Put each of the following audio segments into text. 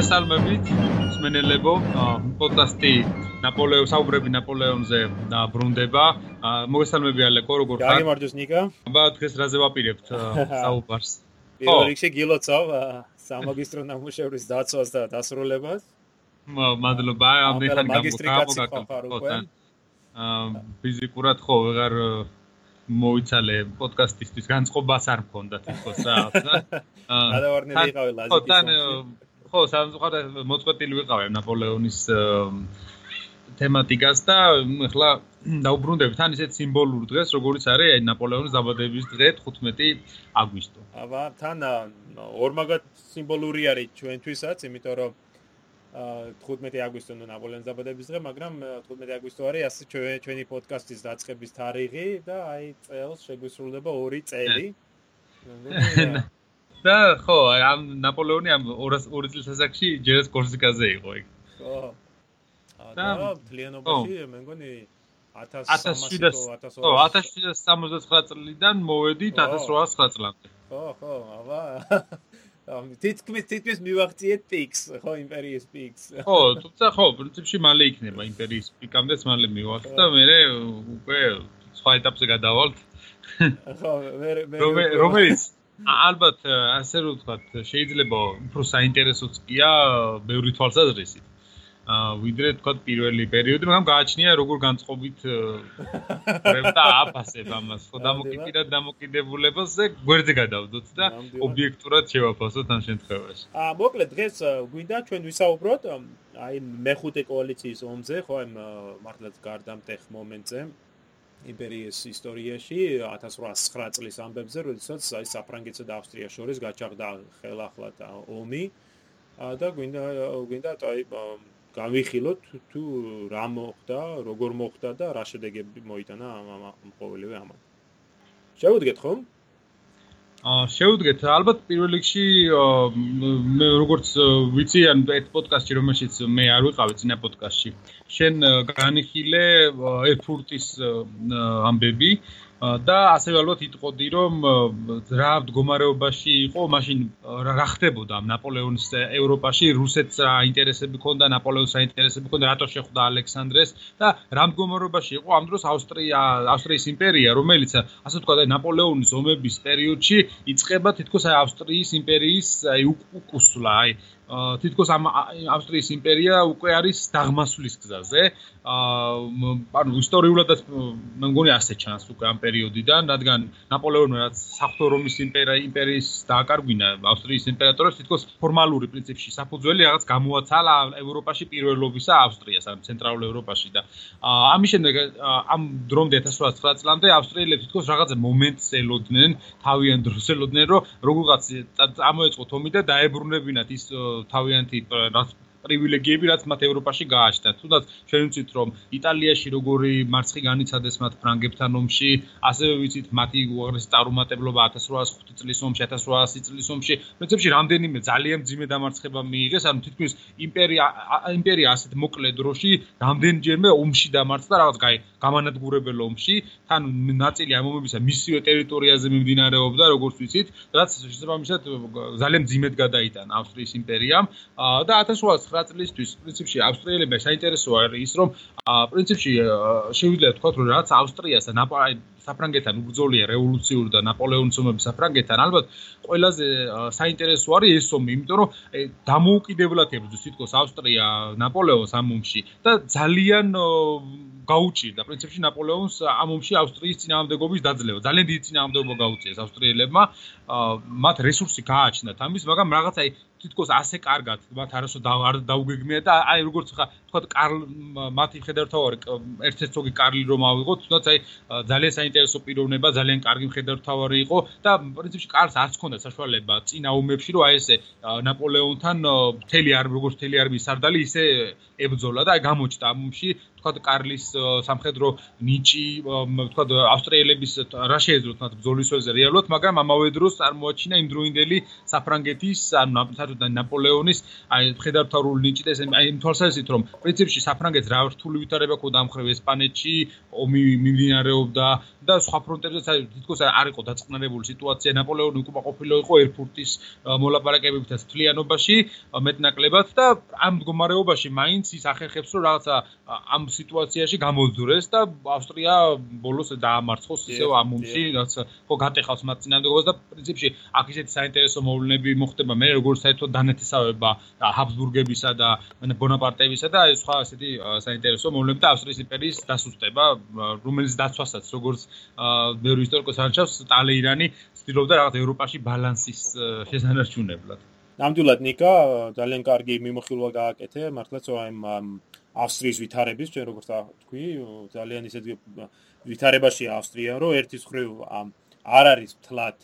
მოგესალმებით მსმენელებო პოდკასტი ნაპოლეონ საუბრები ნაპოლეონზე ბრუნდება. მოგესალმები ალეკო როგორ ხარ? გამარჯოს ნიკა. აბა დღეს რაზე ვაპირებთ საუბარს? პირველ რიგში გილოცავ სამაგისტრო ნამუშევრის დაცვას და დასრულებას. მადლობა ამ მეხანი გამოგაკეთე აა ფიზიკურად ხო ვეღარ მოიცალე პოდკასტისთვის განწყობას არ მქონდა თვითონ რა. აა გადავარნილი იყავი ლაზიკის ხო, სამწუხაროდ მოწყვეტილი ვიყავე ნაპოლეონის თემატიკას და ახლა დაუბრუნდები თან ისეთ სიმბოლურ დღეს, როგორიც არის აი ნაპოლეონის დაბადების დღე 15 აგვისტო. აბა თან ორმაგად სიმბოლური არის ჩვენთვისაც, იმიტომ რომ აა 15 აგვისტო ნუ ნაპოლეონის დაბადების დღე, მაგრამ 15 აგვისტო არის ასე ჩვენი პოდკასტის დაწყების თარიღი და აი წელს შეგვისრულდება 2 წელი. და ხო, ამ ნაპოლეონი ამ 200 წლის ასაკში ჯერეს კორსიკაზე იყო იქ. ხო. და თლიანობაში მე მგონი 1700 ხო 1769 წლიდან მოვედით 1809 წლამდე. ხო, ხო, აბა. თითქმის თითქმის მივაღწიეთ პიქს, ხო, იმპერიის პიქს. ხო, თუმცა ხო, პრინციპში მალე იქნება იმპერიის პიკამდეც მალე მივაღწიეთ და მე უკვე სხვა ეტაპზე გადავალთ. ხო, მე მე რომელიც ალბათ ასე რომ ვთქვათ, შეიძლება უფრო საინტერესოც გია ბევრი თვალსაზრისით. აა ვიდრე თქვათ პირველი პერიოდი, მაგრამ გააჩნია როგორ განწყობით პრემტა აფასებ ამას. ხო დამოკიდებლად დამოკიდებულებაზე გვერდზე გადავდოთ და ობიექტურად შევაფასოთ ამ შემთხვევაში. აა მოკლედ დღეს გვინდა ჩვენ ვისაუბროთ აი მეხუთე კოალიციის ომზე, ხო აი მართლაც გარდამტეხ მომენტზე. იმპერიის ისტორიაში 1809 წლის ამბებზე, როდესაც აი საფრანგეთსა და ავსტრიას შორის გაჩაღდა ხელახლა ომი და გვინდა გვინდა აი გავიხილოთ თუ რა მოხდა, როგორ მოხდა და რა შედეგები მოიტანა ამ ამ ყოველივე ამან. შევუდგეთ ხომ? აა შევუდგეთ ალბათ პირველ რიგში მე როგორც ვიცი ან ეს პოდკასტი რომელშიც მე არ ვიყავი წინა პოდკასტში შენ განიხილე ერფურტის ამბები და ასევე ალბათ იტყოდი რომ რა მდგომარეობაში იყო მაშინ რა ხდებოდა ნაპოლეონის ევროპაში? რუსეთს რა ინტერესები ჰქონდა ნაპოლეონის რა ინტერესები ჰქონდა რატო შეხვდა ალექსანდრეს? და რა მდგომარეობაში იყო ამ დროს ავსტრია ავსტრიის იმპერია რომელიც ასე ვთქვა და ნაპოლეონის ომების პერიოდში იწყება თითქოს ავსტრიის იმპერიის უკუსლა აი თითქოს ამ ავსტრიის იმპერია უკვე არის დაღმასვლის გზაზე. აა ანუ ისტორიულადაც მე მგონი ასე ჩანს უკვე ამ პერიოდიდან, რადგან ნაპოლეონი რაც საფრთხო რომის იმპერია იმპერიის დააკარგვინა ავსტრიის იმპერატორებს თითქოს ფორმალური პრინციპში საფუძველი რაღაც გამოაცალა ევროპაში პირველობისა ავსტრიას, ანუ ცენტრალურ ევროპაში და ამის შემდეგ ამ დრომდე 1809 წლამდე ავსტრიელები თითქოს რაღაცა მომენტს ელოდნენ, თავიანთ დროს ელოდნენ, რომ როგორღაც ამოეწყოთ ომი და დაებრუნებინათ ის თავიანთი პრივილეგიები რაც მათ ევროპაში გააჩნდათ. თუნდაც ჩვენ ვიცით რომ იტალიაში როგორი მარცხი განიცადეს მათ ფრანგებთან ომში, ასევე ვიცით მათი უაღრესი წარუმატებლობა 1805 წლის ომში, 1800 წლის ომში, პრინციპში რამდენიმე ძალიან ძიმე დამარცხება მიიღეს, ანუ თითქმის იმპერია იმპერია ასეთ მოკლე დროში რამდენჯერმე ომში დამარცხდა რაღაც გაი გამანადგურებელ ომში, თან ნაწილი ამ ომებისა მისივე ტერიტორიაზე მიმდინარეობდა, როგორც ვიცით, რაც შესაბამისად ძალიან ძიმედ გადაიტანა ავსტრიის იმპერიამ. და 1800 9 წლისთვის პრინციპში ავსტრიელებმა საინტერესო არის ის რომ პრინციპში შეგვიძლია ვთქვათ რომ რაც ავსტრიას და საფრანგეთთან უბრძოლია რევოლუციური და ნაპოლეონის ომები საფრანგეთთან. ალბათ ყველაზე საინტერესო არის ეს ომი იმიტომ რომ დამოუკიდებლად თითქოს ავსტრია ნაპოლეონს ამ ომში და ძალიან გაუჭირდა. პრინციპში ნაპოლეონს ამ ომში ავსტრიის წინააღმდეგობის დაძლევა. ძალიან დიდი წინააღმდეგობა გაუწიეს ავსტრიელებმა. მათ რესურსი გააჩნდათ ამის მაგრამ რაღაცა თითქოს ასე კარგად მათ არასო არ დაუგეგმია და აი როგორც ხა თქვა კარლ მათი ხედართავარი ერთ-ერთი კარლი რომ ავიღოთ თუნდაც აი ძალიან პიროვნება ძალიან კარგი ხედართავარი იყო და პრინციპში კარლს არც ჰქონდა საშუალება წინა ომებში რომ აი ესე ნაპოლეონთან მთელი არ როგორც მთელი არმიის სარდალი ისე ებძოლა და აი გამოჩნდა ამ ომში თქვა კარლის სამხედრო ნიჭი, თქვა ავსტრიელების რა შეეძლო თქვა ბრძოლის ველზე რეალურად, მაგრამ ამავე დროს წარმოაჩინა იმდროინდელი საფრანგეთის, ანუ საერთოდ ნაპოლეონის აი ხედავთარული ნიჭი და აი თვალსაზრისით რომ პრინციპში საფრანგეთს რა რთული ვითარება ქონდა ამ ხრევ ესპანეთში, ომი მიმდინარეობდა და სხვა ფრონტებზეც აი თითქოს არ იყო დაწყნარებული სიტუაცია. ნაპოლეონი უკმაყოფილო იყო ერფურტის მოლაპარაკებებთან თლიანობაში მეტნაკლებად და ამ მდგომარეობაში მაინც ის ახერხებს რომ რაღაცა ამ სიტუაციაში გამოდურეს და ავსტრია ბოლოს დაამარცხოს ისევ ამ ომში რაც ხო გატეხავს მათ წინანდობას და პრინციპში აქ ისეთი საინტერესო მოვლენები მოხდება მე როგორც საერთოდ დანეთესავება ჰაბსბურგებისა და ბონაპარტეებისა და აი სხვა ასეთი საინტერესო მოვლენები და ავსტრიის იმპერიის დასუსტება რომელიც დაცვასაც როგორც მეორე ისტორიკოს არჩევს ტალეირანი ცდილობდა რაღაც ევროპაში ბალანსის შესანარჩუნებლად. ნამდვილად ნიკა ძალიან კარგი მიმოხილვა გააკეთე, მართლაც აი ავსტრიის ვითარების, ჩვენ როგორც თქვი, ძალიან ისეთ ვითარებაში ავსტრია, რომ ერთის ხრივ არ არის თლად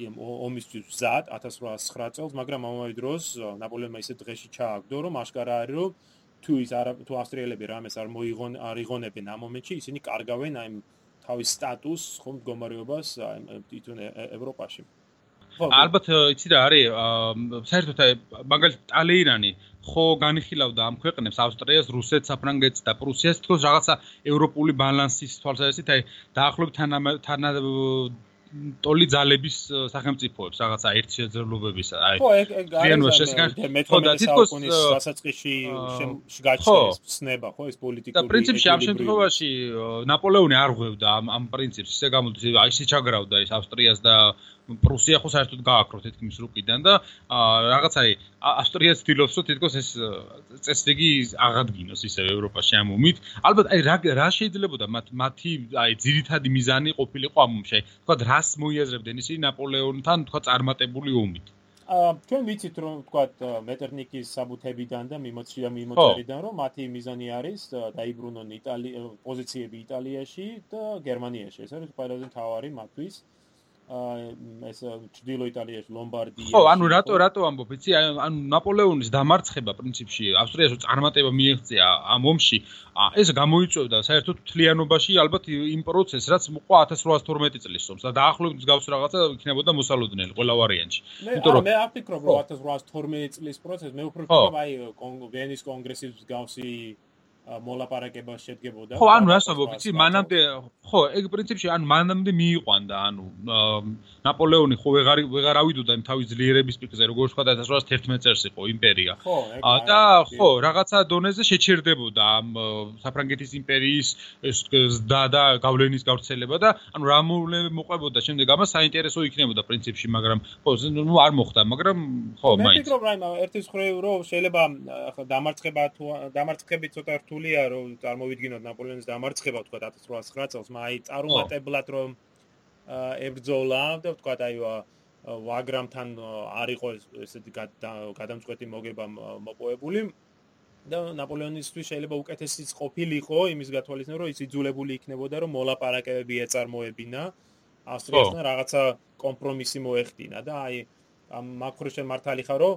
იმ ომისთვის მზად 1809 წელს, მაგრამ ამავე დროს ნაპოლეონმა ისეთ დღეში ჩააგდო, რომ აშკარა არის, რომ თუ ის არ თუ ავსტრიელები რამეს არ მოიღონ არ იღონებენ ამ მომენტში, ისინი კარგავენ აი თავის სტატუსს ხომ მდგომარეობას თვითონ ევროპაში. ალბათ იცი რა არის საერთოდ მაგალითად ტალეირანი ხო განიხილავდა ამ ქვეყნებს ავსტრიას, რუსეთს, საფრანგეთს და პრუსიას. თქოს რაღაცა ევროპული ბალანსის თვალსაზრისით აი დაახლოებით თანა ტოლი ძალების სახელმწიფოებს რაღაცა ერთ შეძლებლობებისა აი ხო ეგ ეგ არის ხო და თითქოს სასაწყიში შეგაჩნდეს ცნება ხო ეს პოლიტიკური და პრინციპში ამ შემთხვევაში ნაპოლეონი არ ღვევდა ამ ამ პრინციპს ისე გამოდის აი ისე ჩაგრავდა ეს ავსტრიას და პრუსია ხო საერთოდ გააქრო თითქმის რუკიდან და რაღაც აი ავსტრია ცდილობს რომ თითქოს ეს წესრიგი აღადგინოს ისე ევროპაში ამ მომით ალბათ აი რა რა შეიძლებოდა მათ მათი აი ძირითადი მიზანი ყოფილიყო ამ მომში თქვა რას მოიაზრებდნენ ისინი ნაპოლეონთან თქვა წარმატებული ომით? ა ჩვენ ვიცით რომ თქვა მეტერნიკის საბუთებიდან და მიმოწია მიმოწერიდან რომ მათი მიზანი არის დაიბრუნონ იტალია პოზიციები იტალიაში და გერმანიაში. ეს არის ყველაზე მთავარი მათთვის ეს ჭდილო იტალიაში ლომბარდია ხო ანუ რატო რატო ამბობ? იცი ანუ ნაპოლეონის დამარცხება პრინციპში ავსტრიას წარმატება მიიღწია ამ ომში ეს გამოიწვევდა საერთოდ თლიანობაში ალბათ იმ პროცესს რაც მოყვა 1812 წლის ომს. და დაახლოებით მსგავს რაღაცა იქნებოდა მოსალოდნელი ყველა ვარიანტში იმიტომ რომ მე არ ფიქრობ რომ 1812 წლის პროცესი მე უფრო ვფიქრობ აი ვენის კონგრესის მსგავსი მოლაპარაკება შედგებოდა. ხო, ანუ რას ამბობ, იცი, მანამდე ხო, ეგ პრინციპში ანუ მანამდე მიიყვანდა, ანუ ნაპოლეონი ხო ვეღარ ვეღარ ავიდოდა იმ თავის ძლიერების პიკზე, როგორც ვთქვა 1811 წელს იყო იმპერია. ხო, და ხო, რაღაცა დონეზე შეჩერდებოდა ამ საფრანგეთის იმპერიის და და გავლენის გავრცელება და ანუ რა მოყვებოდა შემდეგ ამას საინტერესო იქნებოდა პრინციპში, მაგრამ ხო, ნუ არ მოხდა, მაგრამ ხო, მაინც. მე ფიქრობ, რაიმე ერთის ხრევ რო შეიძლება ხო დამარცხება თუ დამარცხები ცოტა რთული რთულია რომ წარმოვიდგინოთ ნაპოლეონის დამარცხება თქვა 1809 წელს, მაგრამ აი წარუმატებლად რომ ებრძოლა და თქვა აი ვაგრამთან არ იყო ესეთი გადამწყვეტი მოგება მოპოვებული. და ნაპოლეონისთვის შეიძლება უკეთესიც ყოფილიყო იმის გათვალისწინებით რომ ის იძულებული იქნებოდა რომ მოლაპარაკებები ეწარმოებინა ავსტრიასთან რაღაცა კომპრომისი მოეხდინა და აი ამ მაკროშენ მართალი ხარო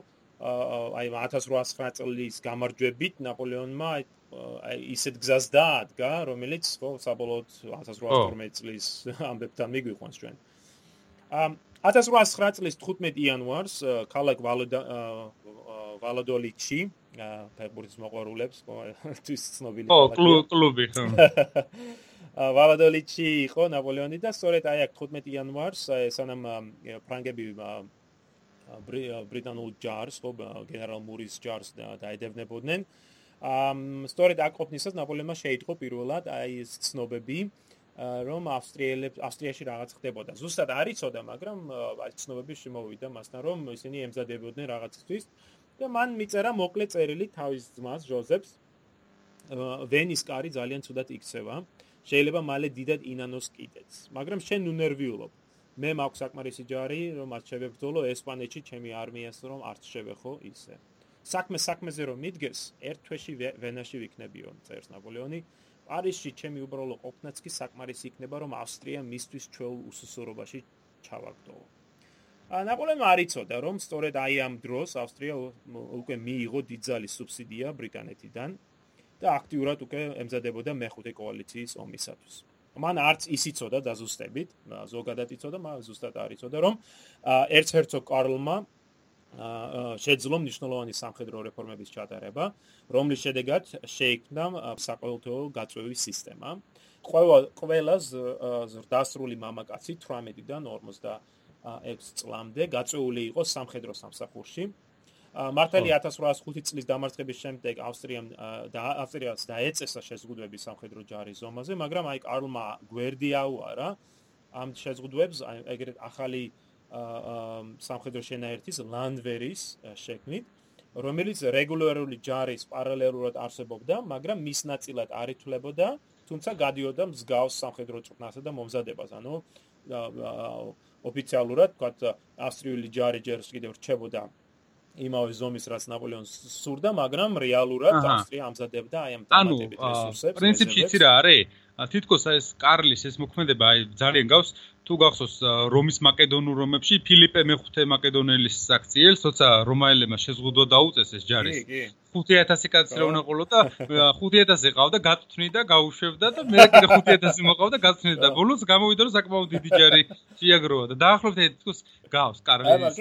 აი 1809 წლის გამარჯვებით ნაპოლეონმა აი ისეთ გზას დაადგა, რომელიც ხო საბოლოოდ 1812 წლის ამბებთან მიგვიყვანს ჩვენ. ამ 1809 წლის 15 იანვარს ქალაქ ვალადოლიჩი ფეხბურთის მოყვარულებს თვის ცნობილი ხო კლუბი ხო. ვალადოლიჩი იყო ნაპოლეონი და სწორედ აი აქ 15 იანვარს სანამ ფრანგები ბრიტანულ ჯარს ხო გენერალ მურის ჯარს დაედევნებოდნენ სწორედ აკოპნისას ნაპოლეონმა შეიტყო პირველად აი ეს ცნობები რომ ავსტრიელებს ავსტრიაში რაღაც ხდებოდა. ზუსტად არ იცოდა, მაგრამ აი ცნობები შემოვიდა მასთან, რომ ისინი ემზადებოდნენ რაღაცისთვის და მან მიწერა მოკლე წერილი თავის ძმას ჟოზეფს. ვენის კარი ძალიან ცუდად იქცევა. შეიძლება მალე დიდად ინანოს კიდეც, მაგრამ შენ უნერვიულობ. მე მაქვს საკმარისი ჯარი, რომ მათ შევებრძოლო ესპანეთში ჩემი არმიას, რომ არც შევეხო ისე. საქმე საქმეზე რომ მიდგეს, ერთ თვეში ვენაში ვიქნებიო, წერს ნაპოლეონი. პარიზში ჩემი უბრალო ყოფნაც კი საკმარისი იქნება, რომ ავსტრია მისთვის ჩვეულ უსუსურობაში ჩავაგდო. ნაპოლეონმა არიწოდა, რომ სწორედ აი ამ დროს ავსტრია უკვე მიიღო დიდძალი სუბსიდია ბრიტანეთიდან და აქტიურად უკვე ემზადებოდა მეხუთე კოალიციის ომისათვის. მან არც ისიცოდა დაზუსტებით, ზოგადად იცოდა, მაგრამ ზუსტად არ იცოდა, რომ ერცჰერცოგ კარლმა შეძლო მნიშვნელოვანი სამხედრო რეფორმების ჩატარება, რომლის შედეგად შეიქმნა საყოველთაო გაწვევის სისტემა. ყველა ყველას ზრდასრული მამაკაცი 18-დან 56 წლამდე გაწეული იყო სამხედრო სამსახურში. მართალი 1805 წლის დამარცხების შემდეგ ავსტრიამ და ავსტრიას დაეწესა შეზღუდვები სამხედრო ჯარის ზომაზე, მაგრამ აი კარლმა გვერდი აუარა ამ შეზღუდვებს, ეგრეთ ახალი სამხედრო შენაერთის ლანდვერის შექმნით, რომელიც რეგულარული ჯარის პარალელურად არსებობდა, მაგრამ მის ნაწილად არ ითვლებოდა, თუმცა გადიოდა მსგავს სამხედრო წვრთნასა და მომზადებას, ანუ ოფიციალურად, თქვა ავსტრიული ჯარი ჯერ კიდევ რჩებოდა იმავე ზომის რაც ნაპოლეონს სურდა, მაგრამ რეალურად ავსტრია ამზადებდა აი ამ დამატებით რესურსებს. ანუ პრინციპში იცი რა არის? თითქოს ეს კარლის ეს მოქმედება აი ძალიან გავს. თუ გახსოვს რომის მაკედონურ რომებში ფილიპე მეხუთე მაკედონელის საქციელს, თორსა რომაელებმა შეზღუდვა დაუწეს ეს ჯარის. 5000 კაცი რა უნდა ყოლოდა 5000 ყავდა, გაწვნიდა, გაუშვებდა და მე კიდე 5000 მოყავდა, გაწვნიდა და ბოლოს გამოვიდა რომ საკმაოდ დიდი ჯარი შეაგროვა და დაახლოებით თითქოს გავს კარლის.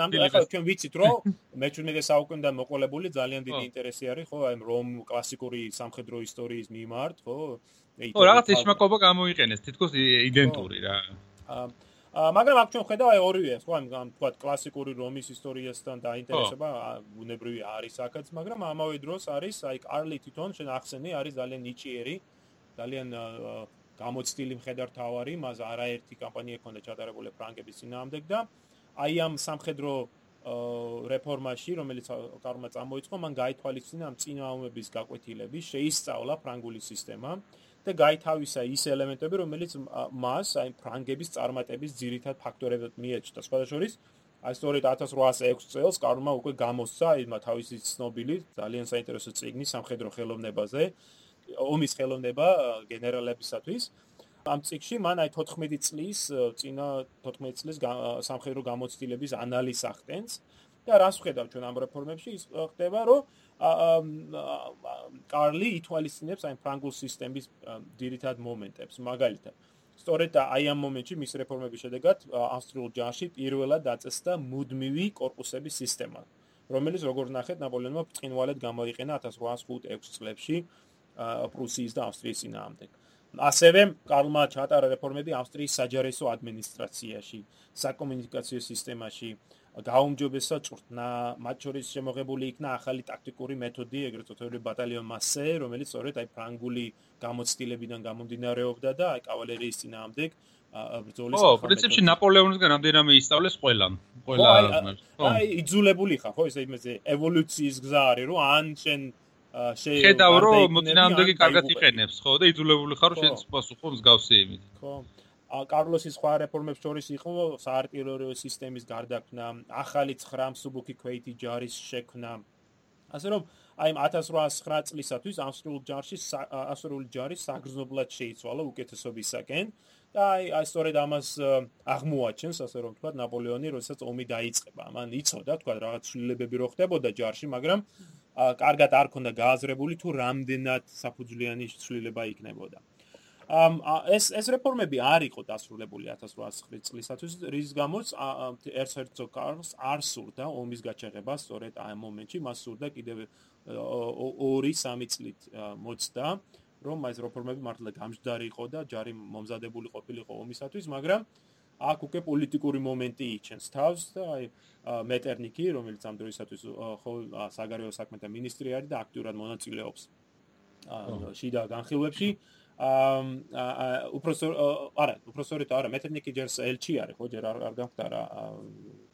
ნამდვილად ახლა ჩვენ ვიცით რომ მე-17 საუკუნიდან მოყოლებული ძალიან დიდი ინტერესი არის ხო აი რომ კლასიკური სამხედრო ისტორიის მიმართ ხო ო რაღაც ეშმაკობა გამოიყენეს თითქოს იდენტური რა. აა მაგრამ აქ ჩვენ ხედავ აი ორივე ხო ამ თქვა კლასიკური რომის ისტორიასთან დაინტერესება ბუნებრივი არის აქაც მაგრამ ამავე დროს არის აი კარლი თვითონ შენ ახსენე არის ძალიან ნიჭიერი ძალიან გამოცდილი მხედართავარი მას არაერთი კამპანია ჰქონდა ჩატარებული ფრანგების ძინაამდე და აი ამ სამხედრო რეფორმაში რომელიც კარმა წამოიწყო მან გაითვალისწინა ამ წინააღმების გაკვეთილები შეისწავლა ფრანგული სისტემა და გაითავისა ის ელემენტები, რომელიც მას აი ფრანგების წარმატების ძირითად ფაქტორებად მიეჭდა. სხვადასხვა აი სწორედ 1806 წელს კარლმა უკვე გამოსცა აი თავისი ცნობილი ძალიან საინტერესო წიგნი სამხედრო ხელოვნებაზე, ომის ხელოვნება გენერალებისათვის. ამ წიგში მან აი 14 წლის წინა 14 წლის სამხედრო გამოცდილების ანალიზს ახდენს და რას ხედავ ჩვენ ამ რეფორმებში ის ხდება რომ კარლი ითვალისწინებს აი ფრანგულ სისტემის ძირითად მომენტებს, მაგალითად. სწორედ აი ამ მომენტში მის რეფორმების შედეგად ავსტრიულ ჯარში პირველად დაწესდა მუდმივი корпуსების სისტემა, რომელიც როგორ ნახეთ ნაპოლეონმა ბრწყინვალედ გამოიყენა 1805-6 წლებში პრუსიის და ავსტრიის წინააღმდეგ. ასევე კარლმა ჩაატარა რეფორმები ავსტრიის საჯარისო ადმინისტრაციაში, საკომუნიკაციო სისტემაში, გაუმჯობესა წვრთნა, მათ შორის შემოღებული იქნა ახალი ტაქტიკური მეთოდი, ეგრეთ წოდებული ბატალიონ მასე, რომელიც სწორედ აი ფრანგული გამოცდილებიდან გამომდინარეობდა და აი კავალერიის წინააღმდეგ ბრძოლის ხო, პრინციპში ნაპოლეონისგან რამდენიმე ისწავლეს ყველა. ყველა ხო. აი იძულებული ხარ, ხო, ესე იმაზე ევოლუციის გზა არის, რომ ან შენ შეხედავ რომ მოწინააღმდეგე კარგად იყენებს, ხო, და იძულებული ხარ რომ შენ პასუხო მსგავსი იმით. ხო. კარლოსის სხვა რეფორმებს შორის იყო საარტილერიო სისტემის გარდაქმნა, ახალი 9 მსუბუქი ქვეითი ჯარის შექმნა. ასე რომ აი 1809 წლისათვის ავსტრიულ ჯარში ავსტრიული ჯარი საგრძნობლად შეიცვალა უკეთესობისაკენ და აი სწორედ ამას აღმოაჩენს ასე რომ თქვა ნაპოლეონი, როდესაც ომი დაიწყება. მან იცოდა თქვა რაღაც ცვლილებები რო ხდებოდა ჯარში, მაგრამ კარგად არ ქონდა გააზრებული თუ რამდენად საფუძვლიანი ცვლილება იქნებოდა. ეს ეს რეფორმები არ იყო დასრულებული 1809 წლისათვის რის გამოც ერცერცო კარლს არ სურდა ომის გაჩაღება სწორედ ამ მომენტში მას სურდა კიდევ 2-3 წლით მოწდა რომ ეს რეფორმები მართლა გამჯდარი იყო და ჯარი მომზადებული ყოფილიყო ომისათვის მაგრამ აქ უკვე პოლიტიკური მომენტი იჩენს თავს და აი მეტერნიკი რომელიც ამ დროისათვის ხო საგარეო საქმეთა მინისტრი არის და აქტიურად მონაწილეობს შიდა განხილვებში აა უпроსო არა, უпроსორიტო არა, მეტერნიკი ჯერ ელჩი არის, ხო, ჯერ არ გამხდარა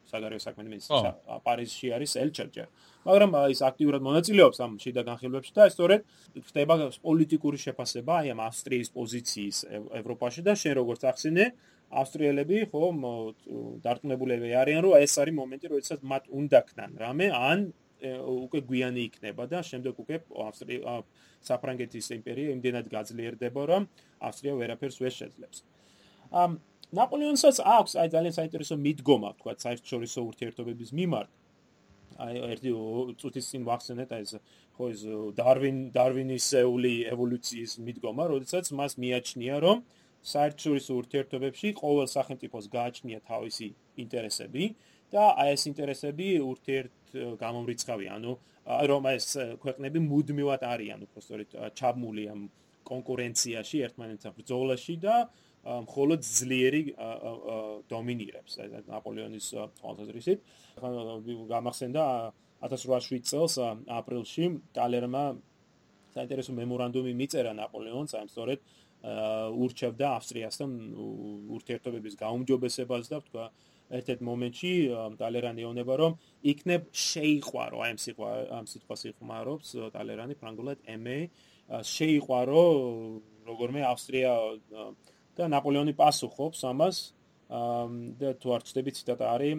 საგარეო საქმეთა მინისტრია პარიზში არის ელჩად ჯერ. მაგრამ ის აქტიურად მონაწილეობს ამ შიდა განხილვებში და სწორედ ხდება პოლიტიკური შეფასება აი ამ ავსტრიის პოზიციის ევროპაში და შენ როგორც ახსენე, ავსტრიელები ხო დარტყმებულები არიან, რომ ეს არის მომენტი, როდესაც მათ უნდა ქნან რამე, ან უკვე გვიანი იქნება და შემდეგ უკვე ავსტრია საფრანგეთის იმპერია იმდენად გაძლიერდება, რომ ავსტრია ვერაფერს ვერ შეძლებს. ამ ნაპოლეონსაც აქვს აი ძალიან საინტერესო მიდგომა, თქვა საერთაშორისო ურთიერთობების მიმართ. აი ერთი წუთის წინ ვახსენეთ აი ეს ხო ეს დარვინ დარვინისეული ევოლუციის მიდგომა, როდესაც მას მიაჩნია, რომ საერთაშორისო ურთიერთობებში ყოველ სახელმწიფოს გააჩნია თავისი ინტერესები და აი ეს ინტერესები ურთიერთ გამომრიცხავი, ანუ რომ ეს ქვეყნები მუდმივად არიან უბრალოდ ჩაბმული ამ კონკურენციაში ერთმანეთთან ბრძოლაში და მხოლოდ ძლიერი დომინირებს ნაპოლეონის თვალსაზრისით. გამახსენდა 1807 წელს აპრილში ტალერმა საინტერესო მემორანდუმი მიწერა ნაპოლეონს, აი სწორედ ურჩევდა ავსტრიასთან ურთიერთობების გაუმჯობესებას და თქვა ერთ-ერთ მომენტში ტალერანი ეუბნება რომ იქნებ შეიყვარო აი ამ სიტყვა ამ სიტყვას იხმარობს ტალერანი ფრანგულად ემე შეიყვარო როგორმე ავსტრია და ნაპოლეონი პასუხობს ამას და თუ არ ვწდები ციტატა არის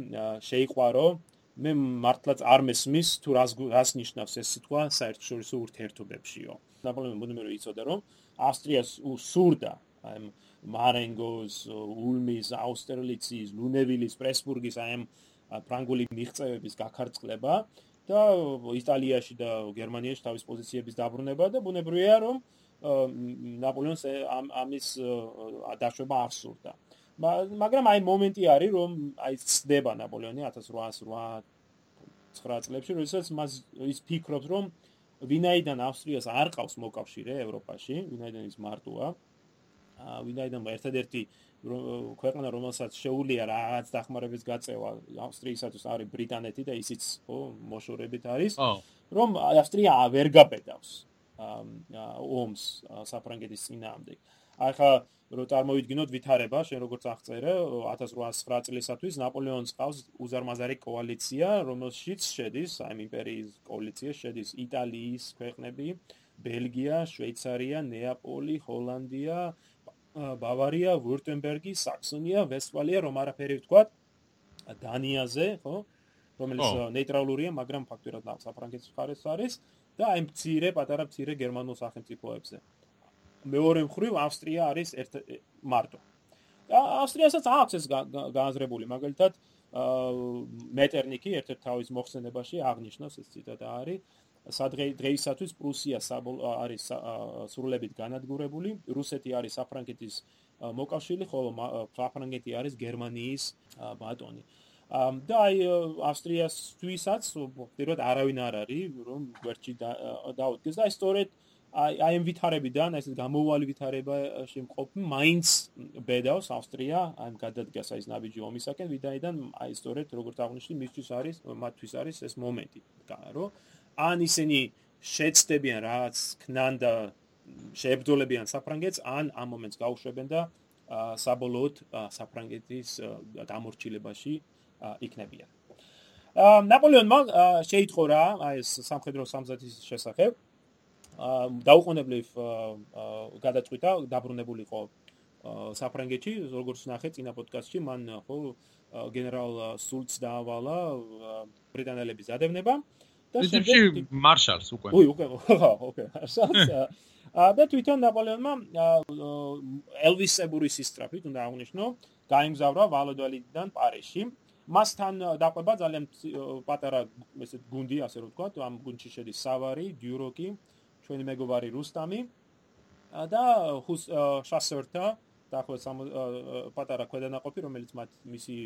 შეიყვარო. მე მართლაც არ მესმის თუ რას რას ნიშნავს ეს სიტყვა საერთაშორისო ურთიერთობებშიო. ნაპოლეონი მუდმივად იცოდა რომ ავსტრიას სურდა აი მარენგოს ულმის აუსტერლიცის ლუნევილის პრესბურგის აი ამ ფრანგული მიღწევების გაქარწყლება და იტალიაში და გერმანიაში თავის პოზიციების დაბრუნება და ბუნებრივია რომ ნაპოლეონს ამ ამის დაშვება არ სურდა. მაგრამ აი მომენტი არის რომ აი ცდება ნაპოლეონი 1808 წლებში, როდესაც მას ის ფიქრობს რომ ვინაიდან ავსტრიას არ ყავს მოკავშირე ევროპაში, ვინაიდან ის მარტოა. ვინაიდან ერთადერთი ქვეყანა რომელსაც შეუულია რაღაც დახმარების გაწევა ავსტრიისათვის არის ბრიტანეთი და ისიც ხო მოშორებით არის. რომ ავსტრია ვერ გაბედავს. ომს საფრანგეთის ძინაამდე. ახლა რო წარმოვიდგინოთ ვითარება, შენ როგორც აღწერე 1809 წლისათვის ნაპოლეონს ყავს უზარმაზარი კოალიცია, რომელშიც შედის აი იმპერიის კოალიცია, შედის იტალიის ქვეყნები, ბელგია, შვეიცარია, ნეაპოლი, ჰოლანდია, ბავარია, ვურტემბერგი, საქსონია, ვესტფალია, რომ არაფერი ვთქვა დანიაზე, ხო? რომელიც ნეიტრალურია, მაგრამ ფაქტურად საფრანგეთის მხარეს არის. და აი მცირე პატარა მცირე გერმანულ სახელმწიფოებზე. მეორე მხრივ ავსტრია არის ერთ მარტო. და ავსტრიასაც აქვს ეს გააზრებული, მაგალითად მეტერნიკი ერთ-ერთ თავის მოხსენებაში აღნიშნავს ეს ციტატა არის სადღე დღეისათვის პრუსია არის სრულებით განადგურებული, რუსეთი არის საფრანგეთის მოკავშირე, ხოლო საფრანგეთი არის გერმანიის ბატონი. და აი ავსტრიასთვისაც ფაქტობრივად არავინ არ არის რომ გვერდში დაუდგეს. და აი სწორედ აი აი ამ ვითარებიდან ეს გამოუვალი ვითარებაში მყოფი მაინც ბედავს ავსტრია აი გადადგას აი ეს ნაბიჯი ომისაკენ ვიდაიდან აი სწორედ როგორც აღნიშნე მისთვის არის მათთვის არის ეს მომენტი. რომ ან ისინი შეცდებიან რაღაც ქნან და შეებრძოლებიან საფრანგეთს ან ამ მომენტს გაუშვებენ და საბოლოოდ საფრანგეთის დამორჩილებაში იქნებიან. აა ნაპოლეონმა შეიტყორა აი ეს სამხედრო სამზადისის შესახებ. აა დაუყოვნებლივ გადაწყვიტა დაბრუნებულიყო საფრანგეთში, როგორც ნახე წინა პოდკასტში, მან ხო გენერალ სულც დაავალა ბრიტანელების დადევნება და შემდეგ მარშალს უკვე. უი, უკვე ხო, ოკეი. აა და თვითონ ნაპოლეონმა ელვისებური სისტრაფით უნდა აღნიშნო, გაიმგზავრა ვალოდვალიდან პარიზში. მასთან დაყვება ძალიან პატარა ესე გუნდი ასე რომ ვთქვა ამ გუნდში შედის სავარი, დიუროკი, ჩვენი მეგობარი რუსტამი და ხუს შასერტა დაახლოებით პატარა ქვედანაყოფი რომელიც მათ მისი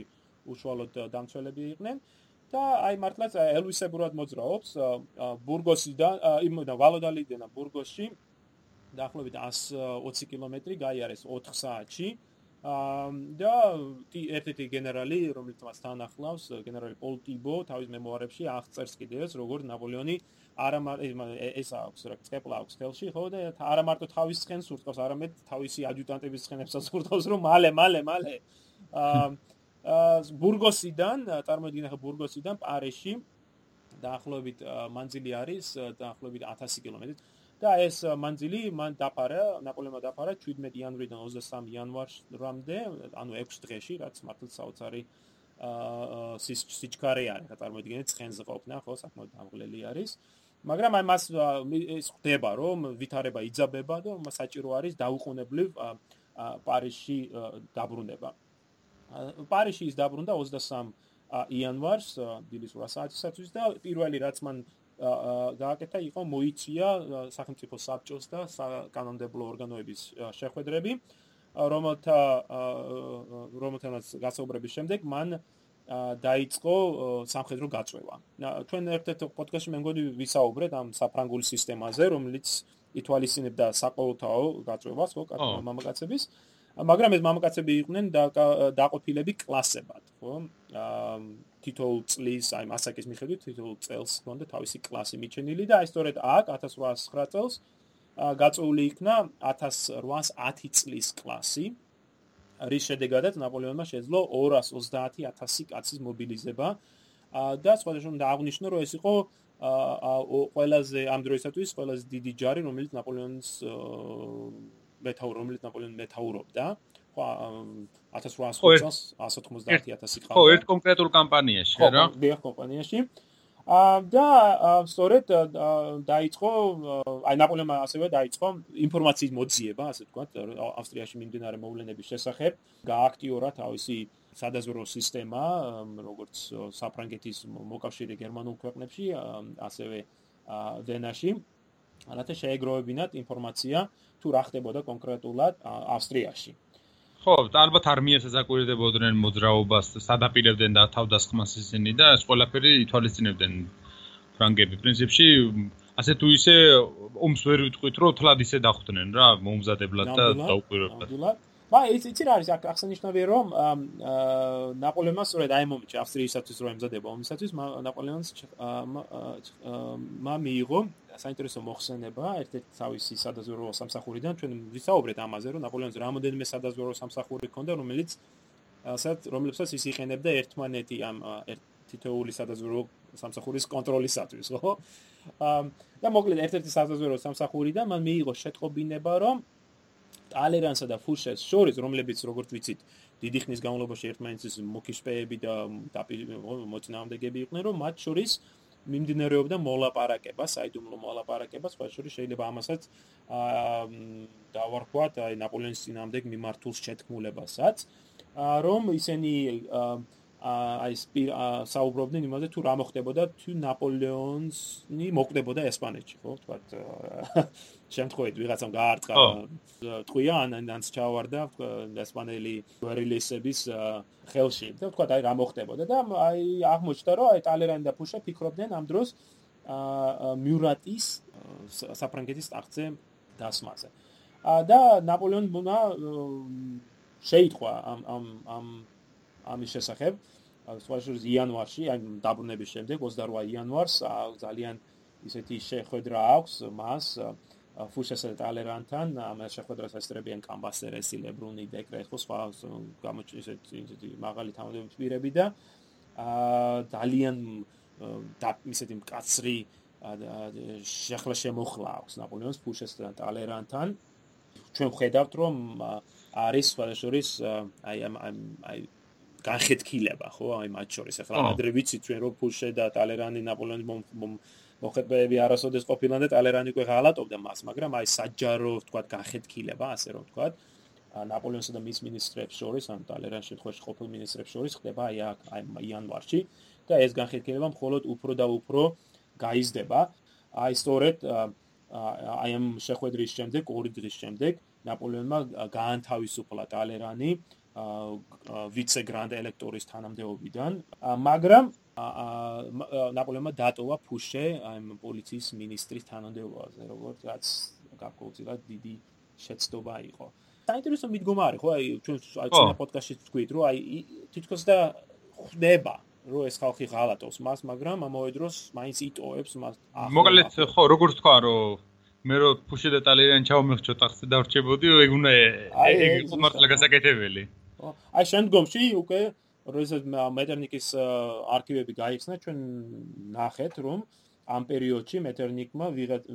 უშუალოდ დამცველები იყვნენ და აი მართლაც ელვისებურად მოძრაობს ბურგოსიდან იმ და ვალოდალიდან ბურგოსში. დაახლოებით 120 კილომეტრი გაიარეს 4 საათში. და ერთ-ერთი გენერალი, რომელიც მას თან ახლავს, გენერალი პოლ ტიბო, თავის მემუარებში აღწერს კიდევ, როგორ ნაპოლეონი არა ეს აქვს რა წეპლა აქვს ხელში, ხო და არა მარტო თავის ცხენს ურტყავს, არამედ თავისი ადიუტანტების ცხენებსაც ურტყავს, რომ მალე, მალე, მალე. აა ბურგოსიდან, წარმოიდგინე ხა ბურგოსიდან პარიზში დაახლოებით მანძილი არის დაახლოებით 1000 კილომეტრი. და ეს მანძილი მან დაფარა ნაპოლეონმა დაფარა 17 იანვრიდან 23 იანვარამდე ანუ 6 დღეში რაც მართლაც საოცარი აა სიჩქარე არის რა წარმოიდგინეთ ცხენზე ყოფნა ხო საკმაოდ ამღლელი არის. მაგრამ აი მას ეს ხდება რომ ვითარება იძაბება და მას საჭირო არის დაუყოვნებლივ პარიზში დაბრუნება პარიზში ის დაბრუნდა 23 იანვარს დილის 8 საათისათვის და პირველი რაც მან გააკეთა იყო მოიწია სახელმწიფო საბჭოს და კანონმდებლო ორგანოების შეხვედრები რომელთა რომელთანაც გასაუბრების შემდეგ მან დაიწყო სამხედრო გაწვევა. ჩვენ ერთ-ერთ პოდკასტში მე მგონი ვისაუბრეთ ამ საფრანგული სისტემაზე, რომელიც ითვალისწინებდა საყოველთაო გაწვევას, ხო, მამაკაცების. მაგრამ ეს მამაკაცები იყვნენ დაყოფილები კლასებად, ხო? აა თითოეულ წლის, აი მასაკის მიხედვით თითოეულ წელს ჰქონდა თავისი კლასი მიჩენილი და აი სწორედ აქ 1809 წელს გაწეული იქნა 1810 წლის კლასი. რის შედეგადაც ნაპოლეონმა შეძლო 230000 კაცის მობილიზება და სხვადასხვა უნდა აღნიშნო რომ ეს იყო ყველაზე ამ დროისათვის ყველაზე დიდი ჯარი რომელიც ნაპოლეონის მეთაურ რომელიც ნაპოლეონი მეთაურობდა. ხო 1800 წელს 190000 ხო ერთ კონკრეტულ კამპანიაში რა? ხო ერთ კომპანიაში. და სწორედ დაიწყო აი ნაპოლეონმა ასევე დაიწყო ინფორმაციის მოძიება ასე ვთქვათ ავსტრიაში მიმდინარე მოვლენების შესახებ. გააქტიურა თავისი სადაზვერო სისტემა როგორც საფრანგეთის მოკავშირე გერმანულ ქვეყნებში ასევე დენაში. რათა შეეგროვებინათ ინფორმაცია თუ რა ხდებოდა კონკრეტულად ავსტრიაში ხო, ალბათ არმიას ეზაკვირდებოდნენ მოძრაობას, სადაპირებდნენ და თავდასხმას ისინი და ეს ყველაფერი ითვალისწინებდნენ ფრანგები. პრინციპში ასე თუ ისე ომს ვერ ვიტყვით, რომ თლად ისე დახვდნენ რა, მომზადებლად და დაუკვირებლად. მა ის იცი რა არის ახსენიშნავია რომ ნაპოლეონმა სწორედ აი მომენტში ავსტრიისათვის რომ ემზადება ომისათვის ნაპოლეონს მა მიიღო საინტერესო მოხსენება ერთ-ერთ თავისი სადაზვერო სამსახურიდან ჩვენ ვისაუბრეთ ამაზე რომ ნაპოლეონს რამოდენიმე სადაზვერო სამსახური ჰქონდა რომელიც ასეთ რომლებსაც ის იყენებდა ერთმანეთი ამ თითოეული სადაზვერო სამსახურის კონტროლისათვის ხო? და მოკლედ ერთ-ერთი სადაზვერო სამსახურიდან მან მიიღო შეტყობინება რომ ტალერანსა და ფუშეს შორის, რომლებიც როგორც ვიცით, დიდი ხნის განმავლობაში ერთმანეთის მოკიშპეები და მოწინააღმდეგეები იყვნენ, რომ მათ შორის მიმდინარეობდა მოლაპარაკება, საიდუმლო მოლაპარაკება, სხვა შორის შეიძლება ამასაც აა დავარქვათ აი ნაპოლეონის წინამდებ მიმართულ შეთქმულებასაც, რომ ისინი აა აი საუბრობდნენ იმაზე თუ რა მოხდებოდა თუ ნაპოლეონი მოკვდებოდა ესპანეთში ხო თქვათ შემთხვევით ვიღაცამ გაარტყა თქვია ან ანს ჩავარდა ესპანელი გვერილესების ხელში. და თქვათ აი რა მოხდებოდა და აი აღმოჩნდა რომ აი ტალერანი და ფუშა ფიქრობდნენ ამ დროს მიურატის საფრანგეთის ტახტზე დასმაზე. და ნაპოლეონმა შეიტყვა ამ ამ ამ ამის შესახებ. სწორედ იანვარში, აი დაბრუნების შემდეგ 28 იანვარს ძალიან ისეთი შეხვედრა აქვს მას ფუშესა და ტალერანთან, ამ შეხვედრას ესწრებიან კამბასერესი, ლებრუნი, დეკრეტ, ხო სხვა გამოჩნდეს ისეთი მაღალი თანამდებობის პირები და აა ძალიან და ისეთი მკაცრი შეხლა შემოხლა აქვს ნაპოლეონს ფუშესა და ტალერანთან. ჩვენ ხედავთ რომ არის სხვადასხვა აი აი განხეთქილება ხო აი მათ შორის ახლა ადრე ვიცით ჩვენ რომ ფუშე და ტალერანი ნაპოლეონის მოხეტბეები არასოდეს ყოფილან და ტალერანი უკვე ღალატობდა მას მაგრამ აი საჯარო თქვა განხეთქილება ასე რომ თქვა ნაპოლეონსა და მის მინისტრებს შორის ან ტალერანის შემთხვევაში ყოფილ მინისტრებს შორის ხდება აი აქ აი იანვარში და ეს განხეთქილება მხოლოდ უფრო და უფრო გაიზრდება. აი სწორედ აი ამ შეხვედრის შემდეგ ორი დღის შემდეგ ნაპოლეონმა გაანთავისუფლა ტალერანი ვიცე გრანდ ელექტორის თანამდებობიდან, მაგრამ ნაპოლეონმა დატოვა ფუშე აი პოლიციის მინისტრის თანამდებობაზე, როგორც რაც გარკვეულწილად დიდი შეცდომა იყო. საინტერესო მიდგომა არის, ხო, აი ჩვენ აი წინა პოდკასტში თქვით, რომ აი თითქოს და ხდება რო ეს ხალხი ღალატობს მას, მაგრამ ამავე დროს მაინც იტოებს მას. მოკლედ ხო, როგორც თქვა, რომ მე რო ფუში და ტალერიანი ჩავმეხჩო ტახტზე დავრჩებოდი, ეგ უნდა ეგ მართლა გასაკეთებელი. აი შემდგომში უკვე როდესაც მეტერნიკის არქივები გაიხსნა ჩვენ ნახეთ რომ ამ პერიოდში მეტერნიკმა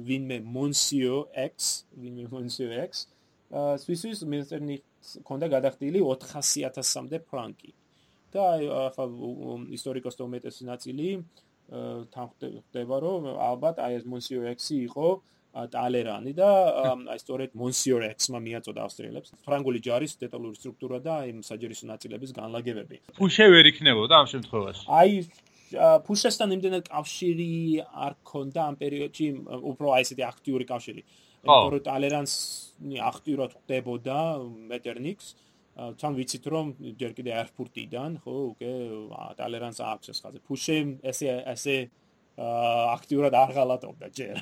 ვინმე მონსიო X ვინმე მონსიო X სვისის მეტერნიკს ქონდა გადახდილი 400000-მდე ფრანკი. და ახლა ისტორიკოსთა უმეტესი ნაწილი თანხდება რომ ალბათ აი ეს მონსიო X-ი იყო ტალერანი და აი სწორედ მონსიორ ექსმა მიაწოდა ავსტრიელებს ფრანგული ჯარის დეტალური სტრუქტურა და აი საჯერისო ნაწილების განლაგებები. ფუშე ვერ იქნებოდა ამ შემთხვევაში. აი ფუშესთან იმდენად კავშირი არ ქონდა ამ პერიოდში უფრო აი ესეთი აქტიური კავშირი. იმიტომ რომ ტალერანს აქტიურად ხდებოდა მეტერნიქს თან ვიცით რომ ჯერ კიდე ერფურტიდან ხო უკვე ტალერანს აქვს ეს ხაზე. ფუშე ესე ესე აქტიურად არ ღალატობდა ჯერ.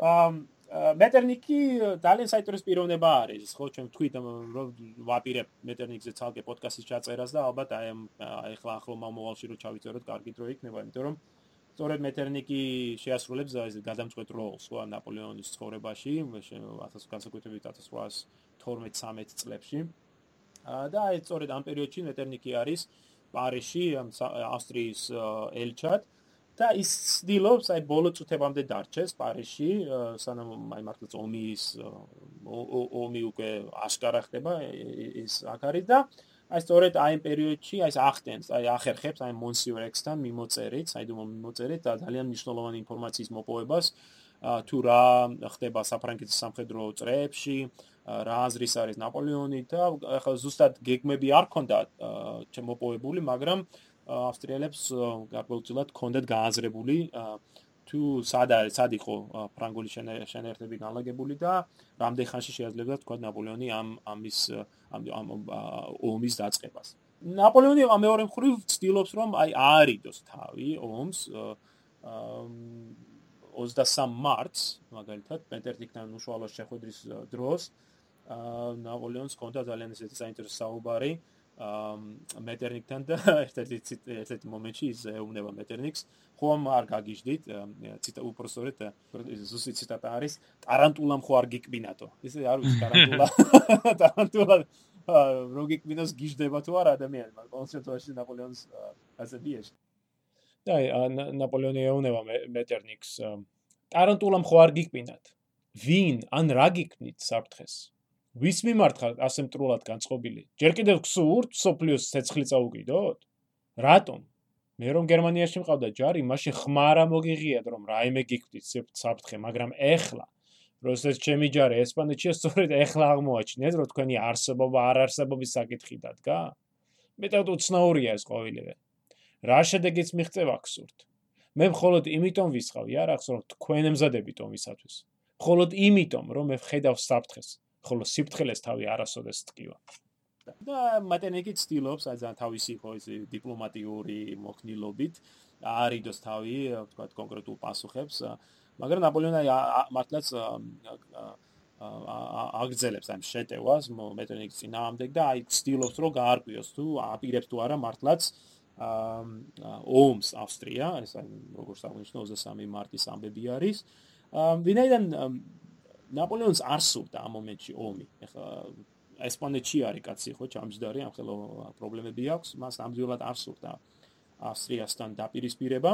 ამ მეტერნიკი ძალიან საინტერესო პიროვნება არის, ხო, ჩვენ თქვით რომ ვაპირებ მეტერნიკზე ცალკე პოდკასტის ჩაწერას და ალბათ აი აი ახლა ახლა მომავალში რო ჩავიწეროთ, კარგი დრო იქნება, იმიტომ რომ სწორედ მეტერნიკი შეასრულებს ეს გადამწყვეტ როლს, ხო, ნაპოლეონის ცხოვრებაში, 1000 განსაკუთრებით 1812-13 წლებში. და აი სწორედ ამ პერიოდში მეტერნიკი არის პარიში, ავსტრიის ელჩად. და ის ცდილობს აი ბოლო წუთებამდე დარჩეს პარიში სანამ აი მართლაც ომის ომი უკვე აშკარა ხდება ის აქ არის და აი სწორედ აი იმ პერიოდში აი ახტენს აი ახერხებს აი მონსიორ ექსთან მიმოწერით აი დუმო მიმოწერით და ძალიან მნიშვნელოვანი ინფორმაციის მოპოვებას თუ რა ხდება საფრანგეთის სამხედრო წრეებში რა აზრის არის ნაპოლეონი და ახლა ზუსტად გეგმები არ ქონდა შემოპოვებული მაგრამ ავსტრიელებს გარკვეულწილად კონდეთ გააზრებული თუ სად არის სად იყო ფრანგული შენერთები განლაგებული და რამდენ ხანში შეიძლება თქვა ნაპოლეონი ამ ამის ამ ომის დაწყებას. ნაპოლეონი მეორე მხრივ ცდილობს რომ აი აარიდოს თავი ომს 23 მარტს მაგალითად პენტერტიკთან უშუალო შეხვედრის დროს ნაპოლეონს კონდა ძალიან ისეთი საინტერესო საუბარი მეტერნიკთან და ერთ-ერთი ერთ-ერთი მომენტში ის ეუბნება მეტერნიკს ხომ არ გაგიჟდით ციტა უპროსორეთ ზუსტი ციტატა არის ტარანტულამ ხო არ გიკბინატო ესე არ ვიცი ტარანტულა ტარანტულა რო გიკბინოს გიჟდება თუ არა ადამიანმა კონცერტში ნაპოლეონს ასე დიეშ და ნაპოლეონი ეუბნება მეტერნიკს ტარანტულამ ხო არ გიკბინათ ვინ ან რა გიკბნით საფრთხეს ვის მიმართ ხარ ასე მტრულად განწყობილი? ჯერ კიდევ გსურთ სოფლიოს ცეცხლი წაუგიდოთ? რატომ? მე რომ გერმანიაში მყავდა ჯარი, მაშინ ხმარა მოგიღიათ რომ რაიმე გიკვდით საფრთხე, მაგრამ ეხლა როდესაც ჩემი ჯარი ესპანეთშია, სწორედ ეხლა აღმოაჩინეთ, რომ თქვენი არსებობა არ არსებობის საკითხი დადგა? მეტად უცნაურია ეს ყოველივე. რა შედეგიც მიღწევა გსურთ? მე მხოლოდ იმიტომ ვისხავი არახს, რომ თქვენ ემზადებით ომისათვის. მხოლოდ იმიტომ, რომ მე ვხედავ საფრთხეს. ხოლო სიფრთხილეს თავი არასოდეს ტკივა. და მატენეკი ცდილობს აი ძალიან თავისი ხო ეს დიპლომატიური მოქნილობით არიდოს თავი, თქვა კონკრეტულ პასუხებს, მაგრამ ნაპოლეონი მართლაც აგზელებს ამ შეტევას მეტენიკის წინააღმდეგ და აი ცდილობს რომ გაარკვიოს თუ აპირებს თუ არა მართლაც ომს ავსტრია, ეს როგორც აღნიშნო 23 მარტის ამბები არის. ვინაიდან ნაპოლეონს არ სურდა ამ მომენტში ომი. ეხლა ესპანეთში არის კაცი ხო, ჩამჯდარი, ამ ხელო პრობლემები აქვს, მას ამძიულად არ სურდა ავსტრიასთან დაპირისპირება.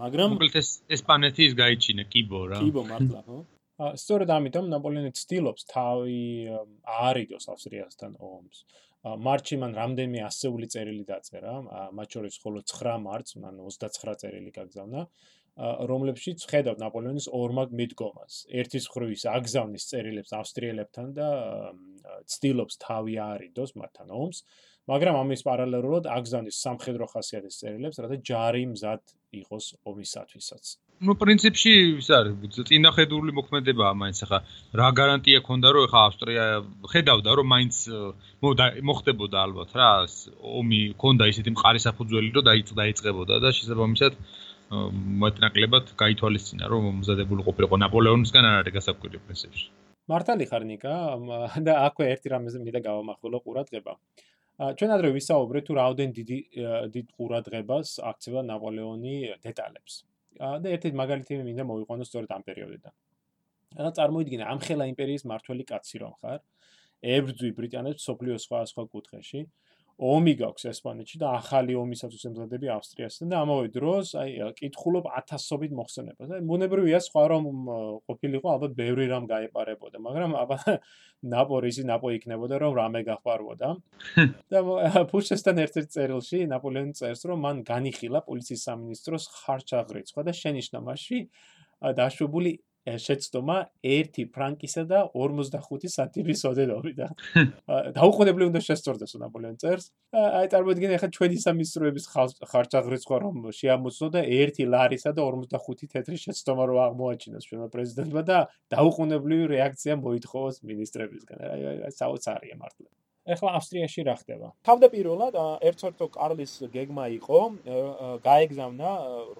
მაგრამ ეს ესპანეთი ის გაიჩინა კიბო რა. კიბო მართლა, ხო? სწორედ ამიტომ ნაპოლეონი ცდილობს თავი აარიდოს ავსტრიასთან ომს. მარტში მან რამდენიმე ასეული წერილი დაწერა, მათ შორის ხოლო 9 მარტს მან 29 წერილი გაგზავნა. რომლებშიც ხედავ ნაპოლეონის ორმაგ მიდგომას. ერთის ხრივის აგზავნის წერილებს ავსტრიელებთან და ცდილობს თავი აარიდოს მათთან ომს, მაგრამ ამის პარალელურად აგზავნის სამხედრო ხასიათის წერილებს, რათა ჯარი მზად იყოს ომისათვისაც. ну პრინციპში ის არის წინახედული მოქმედებაა მაინც ახლა რა გარანტია ქონდა რომ ახლა ავსტრია ხედავდა რომ მაინც მოხდებოდა ალბათ რა ომი ქონდა ისეთი მყარი საფუძველი რომ დაიწყებოდა და შესაბამისად მეტნაკლებად გაითვალისწინა რომ მომზადებული ყოფილიყო ნაპოლეონისგან არ არის გასაკვირი პრინციპში. მართალი ხარ ნიკა და აქვე ერთი რამეზე მინდა გავამახვილო ყურადღება. ჩვენ ადრე ვისაუბრეთ თუ რაოდენ დიდი დიდ ყურადღებას აქცევა ნაპოლეონი დეტალებს. და ერთი მაგალითი მინდა მოვიყვანო სწორედ ამ პერიოდიდან. რა წარმოიდგინე ამ ხელა იმპერიის მართველი კაცი რომ ხარ, ებრძვი ბრიტანეთს სოფლიოს სხვა სხვა კუთხეში. ომი გაქვს ესპანეთში და ახალი ომისათვის ემზადები ავსტრიასთან და ამავე დროს აი კითხულობ ათასობით მოხსენებას. აი მონებრია სხვა რომ ყოფილიყო ალბათ ბევრი რამ გაეპარებოდა, მაგრამ აბა ნაპორისი ნაპო იქნებოდა რომ რამე გახარვოდა. და ფუშესთან ერთ-ერთ წერილში ნაპოლეონი წერს რომ მან განიხილა პოლიციის სამინისტროს ხარჩაღრიცხვა და შენიშნა მასში დაშვებული შეცდომა 1 ფრანკისა და 45 სატირის ოდენობით. დაუყოვნებლივ უნდა შესწორდეს ნაპოლეონ წერს. აი წარმოიდგინე ახლა ჩვენი სამისტროების ხარჯაღრიცხვა რომ შეამოწმო და 1 ლარისა და 45 თეთრი შეცდომა რომ აღმოაჩინოს ჩვენმა პრეზიდენტმა და დაუყოვნებლივი რეაქცია მოითხოვოს მინისტრებისგან. აი საოცარია მართლა. ეხლა ავსტრიაში რა ხდება? თავდაპირველად ერთერთო კარლის გეგმა იყო გაეგზავნა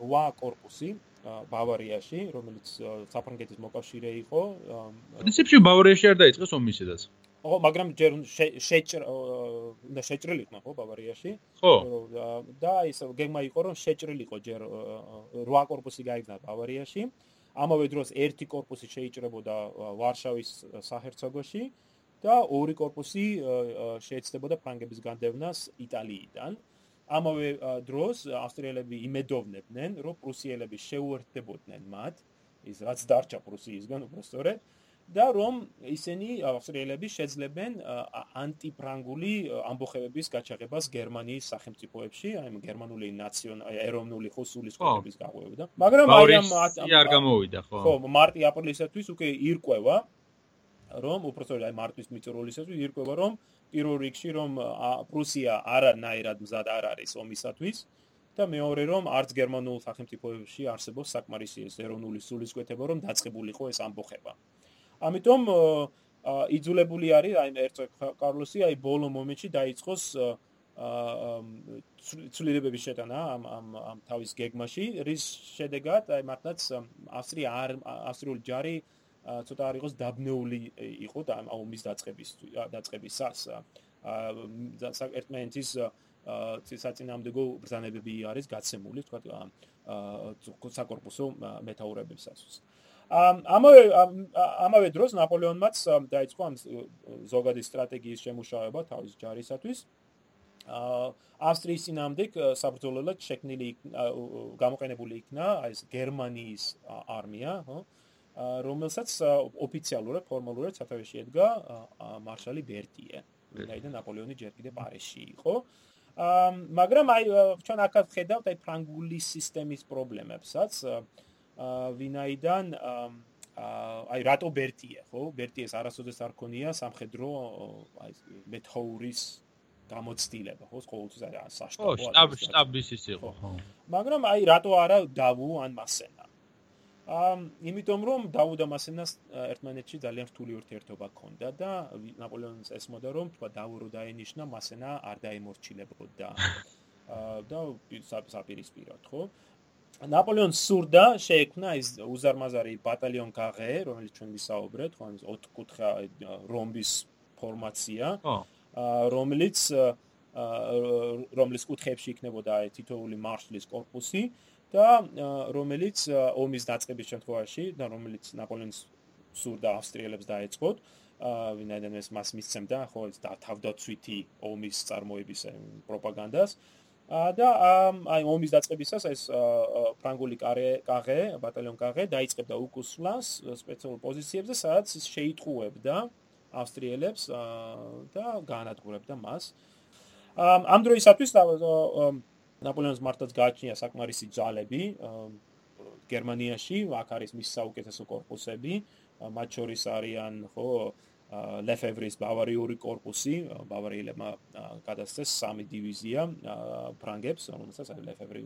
8 корпуსი ბავარიაში, რომელიც საფრანგეთის მოკავშირე იყო. პრინციპში ბავარიაში არ დაიწყეს ომი ისედაც. ხო, მაგრამ ჯერ შეჭრა შეჭრილი იყო ხო ბავარიაში. ხო. და ის გეგმა იყო რომ შეჭრილიყო ჯერ 8 корпуსი გაიგზავნა ბავარიაში. ამავე დროს ერთი корпуსი შეიჭრებოდა ვარშავის საჰერცოგოში და ორი корпуსი შეეცდებოდა ფრანგების განდევნას იტალიიდან. აა ამავე დროს ავსტრიელები იმედოვნებდნენ, რომ პრუსიელები შეუერთდებოდნენ მათ, ის რაც დარჩა პრუსიისგან უბრალოდ და რომ ისინი ავსტრიელები შეძლებენ ანტიფრანგული ამბოხებების გაჩაღებას გერმანიის სახელმწიფოებში, აი გერმანული ნაციონალური ეროვნული ხოსულის კოდების გაღვევდა. მაგრამ აი ამ არ გამოვიდა ხო? ხო, მარტი-აპრილისათვის უკვე ირკვევა რომ უბრალოდ აი მარტის მიწროლისათვის ირკვევა რომ პირველ რიგში რომ პრუსია არანაირად მზად არ არის ომისათვის და მეორე რომ არც გერმანულ სახელმწიფოებში არსებობს საკმარისი ეროვნული სულისკვეთება რომ დაწყებულიყო ეს ამბოხება. ამიტომ იძულებული არის აი ერცოგ კარლოსი აი ბოლო მომენტში დაიწყოს ცვლილებების შეტანა ამ ამ ამ თავის გეგმაში რის შედეგად აი მართლაც ავსტრია არ ავსტრიული ჯარი ცოტა არ იყოს დაბნეული იყო და ომის დაწყების დაწყებისას აა ერთმანეთის საწინააღმდეგო ბრძანებები არის გაცემული თქვა აა საკორპუსო მეტაურებებსაც ამავე ამავე დროს ნაპოლეონმაც დაიწყო ამ ზოგადი სტრატეგიის შემუშავება თავის ჯარისათვის. აა ავსტრიის ძინამდე საბრძოლველად შექმნილი გამოყენებული იქნა ეს გერმანიის არმია ხო რომელსაც ოფიციალურად ფორმალურად სათავეში ედგა მარშალი ბერტიე. დაიდან ნაპოლეონი ჯერ კიდე პარიზში იყო. მაგრამ აი ჩვენ აქაც ხედავთ აი ფრანგული სისტემის პრობლემებსაც. ვინაიდან აი რატო ბერტიე, ხო? ბერტიეს არასოდეს არ ქონია სამხედრო აი მეთაურის გამოცდილება, ხო? ყოველთვის არა საშტაბო. ხო, შტაბ შტაბის ის იყო, ხო. მაგრამ აი რატო არა დავუ ან მასენა? იმიტომ რომ დაუდა მასენას ერთმანეთში ძალიან რთული ურთიერთობა ჰქონდა და ნაპოლეონს ესმოდა რომ თქვა დავურო დაენიშნა მასენა არ დაემორჩილებოდა. და საპირისპიროდ ხო? ნაპოლეონს სურდა შეექმნა ეს უზარმაზარი ბატალიონ გაღე რომელიც ჩვენ ვისაუბრეთ ხო ეს ოთხკუთხა რომბის ფორმაცია რომელიც რომლის კუთხეებში იქნებოდა თითოეული მარშლის корпуსი აა და რომელიც ომის დაწყების შემთხვევაში და რომელიც ნაპოლეონს სურდა ავსტრიელებს დაეწყოთ ვინაიდან ეს მას მისცემდა ხო ეს თავდაცვითი ომის წარმოების პროპაგანდას. და აი ომის დაწყებისას ეს ფრანგული კარე კაღე ბატალიონ კაღე დაიწყებდა უკუსლას სპეციალურ პოზიციებზე სადაც შეიტყუებდა ავსტრიელებს და განადგურებდა მას. ამ დროისათვის ნაპოლეონს მართლაც გააჩნია საკმარისი ძალები გერმანიაში, აქ არის მის საუკეთესო корпуსები, მათ შორის არიან ხო ლეფევრის ბავარიური корпуსი, ბავარიელებმა გადასცეს სამი დივიზია ფრანგებს, რომელსაც ლეფევრი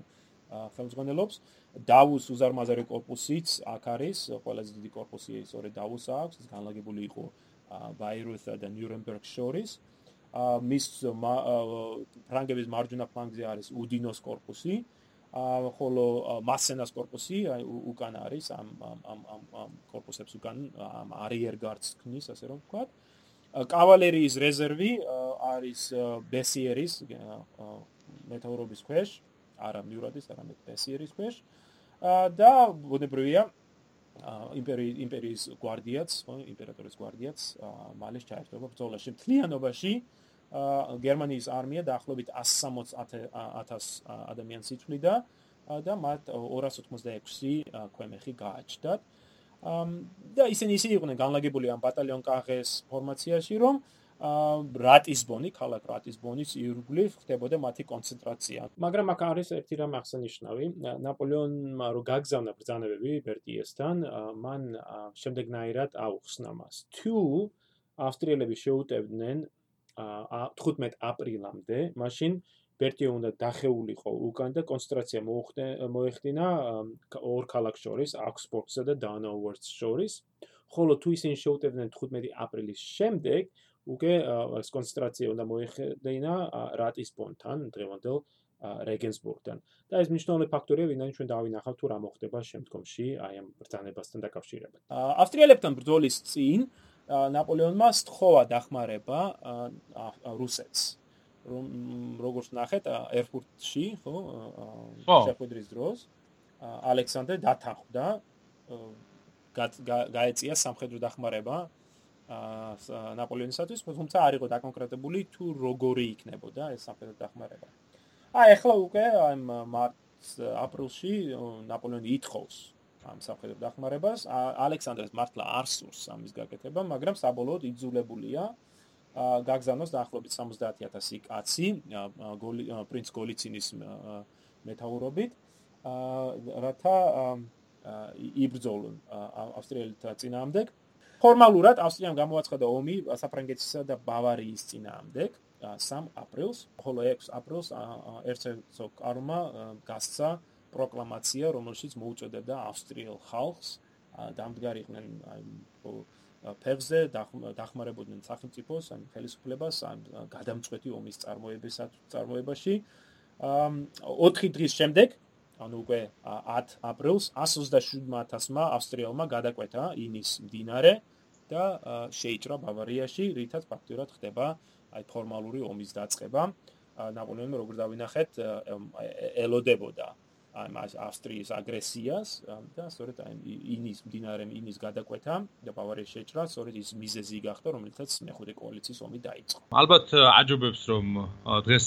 ხელმძღვანელობს. დავუს უზარმაზარი корпуსიც აქ არის, ყველაზე დიდი корпуსი სწორედ დავუსა აქვს, განლაგებული იყო ბაირუთსა და ნიურნბერგს შორის. აა მის ფრანგების მარჯვენა ფლანგზე არის უდინოს корпуსი, ხოლო მასენას корпуსი უკან არის ამ ამ ამ ამ корпуსებს უკან ამ არიერგარდს ქმნის, ასე რომ ვთქვათ. კავალერიის რეზერვი არის ბესიერის მეტაურობის ქვეშ, არა მიურადის, არამედ ბესიერის ქვეშ. და ბუნებრივია იმპერიის იმპერიის guardiats, ხო, იმპერატორის guardiats, მალე ჩაერთვება ბრძოლაში მთლიანობაში. გერმანიის არმია დაახლოებით 160.000 ადამიანს იწვლიდა და მათ 286 ქვემეხი გააჩნდათ. და ისინი ისე იყვნენ განლაგებული ამ ბატალიონ კაღეს ფორმაციაში, რომ რატისბონი, ქალაქ რატისბონის ირგვლივ ხდებოდა მათი კონცენტრაცია. მაგრამ აქ არის ერთი რამ აღსანიშნავი, ნაპოლეონმა რო გაგზავნა ბრძანებები ბერტიესთან, მან შემდეგნაირად აუხსნა მას. თუ ავსტრიელები შეუტევდნენ 15 აპრილამდე, მაშინ ბერტიო უნდა დახეულიყო უკან და კონცენტრაცია მოეხდინა ორ ქალაქ შორის, აქსბურგსა და დანაუერს შორის. ხოლო თუ ისინი შეუტევდნენ 15 აპრილის შემდეგ, უკვე ეს კონცენტრაცია უნდა მოეხდინა რატისბონთან, დღევანდელ რეგენსბურგთან. და ეს მნიშვნელოვანი ფაქტორია, ვინაიდან ჩვენ დავინახავთ თუ რა მოხდება შემდგომში აი ამ ბრძანებასთან დაკავშირებით. ავსტრიელებთან ბრძოლის წინ ნაპოლეონმა სთხოვა დახმარება რუსეთს. რომ როგორც ნახეთ ერფურტში, ხო? შეხვედრის დროს ალექსანდრე დათანხმდა გაეწია სამხედრო დახმარება ნაპოლეონისათვის, თუმცა არ იყო დაკონკრეტებული თუ როგორი იქნებოდა ეს სამხედრო დახმარება. აი ახლა უკვე ამ მარტს აპრილში ნაპოლეონი ითხოვს ამ სამხედრო დახმარებას. ალექსანდრეს მართლა არ სურს ამის გაკეთება, მაგრამ საბოლოოდ იძულებულია გაგზავნოს დაახლოებით 70000 კაცი პრინც გოლიცინის მეტაურობით რათა იბრძოლონ ავსტრიელთა წინააღმდეგ. ფორმალურად ავსტრიამ გამოაცხადა ომი საფრანგეთისა და ბავარიის წინააღმდეგ 3 აპრილს, ხოლო 6 აპრილს ერცერცოგ კარმა გასცა პროკლამაცია, რომელშიც მოუწოდებდა ავსტრიელ ხალხს დამდგარიყვნენ ფერზე დახმარებოდნენ სახელმწიფოს, ან ხელისუფლებას, ან გადამწყვეტი ომის წარმოებაში. 4 დღის შემდეგ ანუ უკვე 10 აპრილს 127000-მა ავსტრიელმა გადაკვეთა ინის მდინარე და შეიჭრა ბავარიაში, რითაც ფაქტურად ხდება აი ფორმალური ომის დაწყება. ნაპოლეონი როგორ დავინახეთ, ელოდებოდა აი ავსტრიის აგრესიას და სწორედ აი ინის მდინარე ინის გადაკვეთა და ბავარიის შეჭრა სწორედ ის მიზეზი გახდა რომელთაც მეხუთე კოალიციის ომი დაიწყო. ალბათ აჯობებს რომ დღეს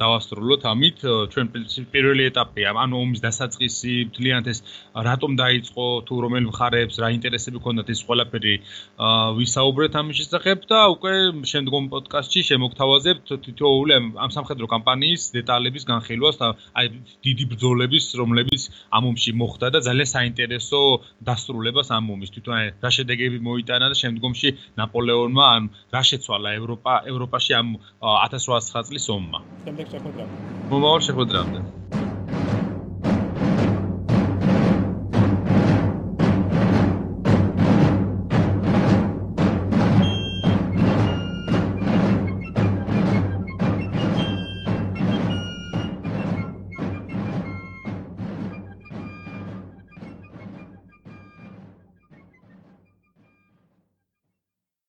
დავასრულოთ ამით ჩვენ პირველი ეტაპია ანუ ომის დასაწყისი მთლიანად ეს რატომ დაიწყო თუ რომელ მხარეებს რა ინტერესები ქონდათ ეს ყველაფერი ვისაუბრეთ ამის შესახებ და უკვე შემდგომ პოდკასტში შემოგთავაზებთ თითოეული ამ სამხედრო კამპანიის დეტალების განხილვას აი დიდი ბრძოლების რომლებიც ამ ომში მოხდა და ძალიან საინტერესო დასრულებას ამ ომის თვითონ რა შედეგები მოიტანა და შემდგომში ნაპოლეონმა ან რა შეცვალა ევროპა ევროპაში ამ 1809 წლის ომმა. შემდეგ oczach od rana. Mimo od.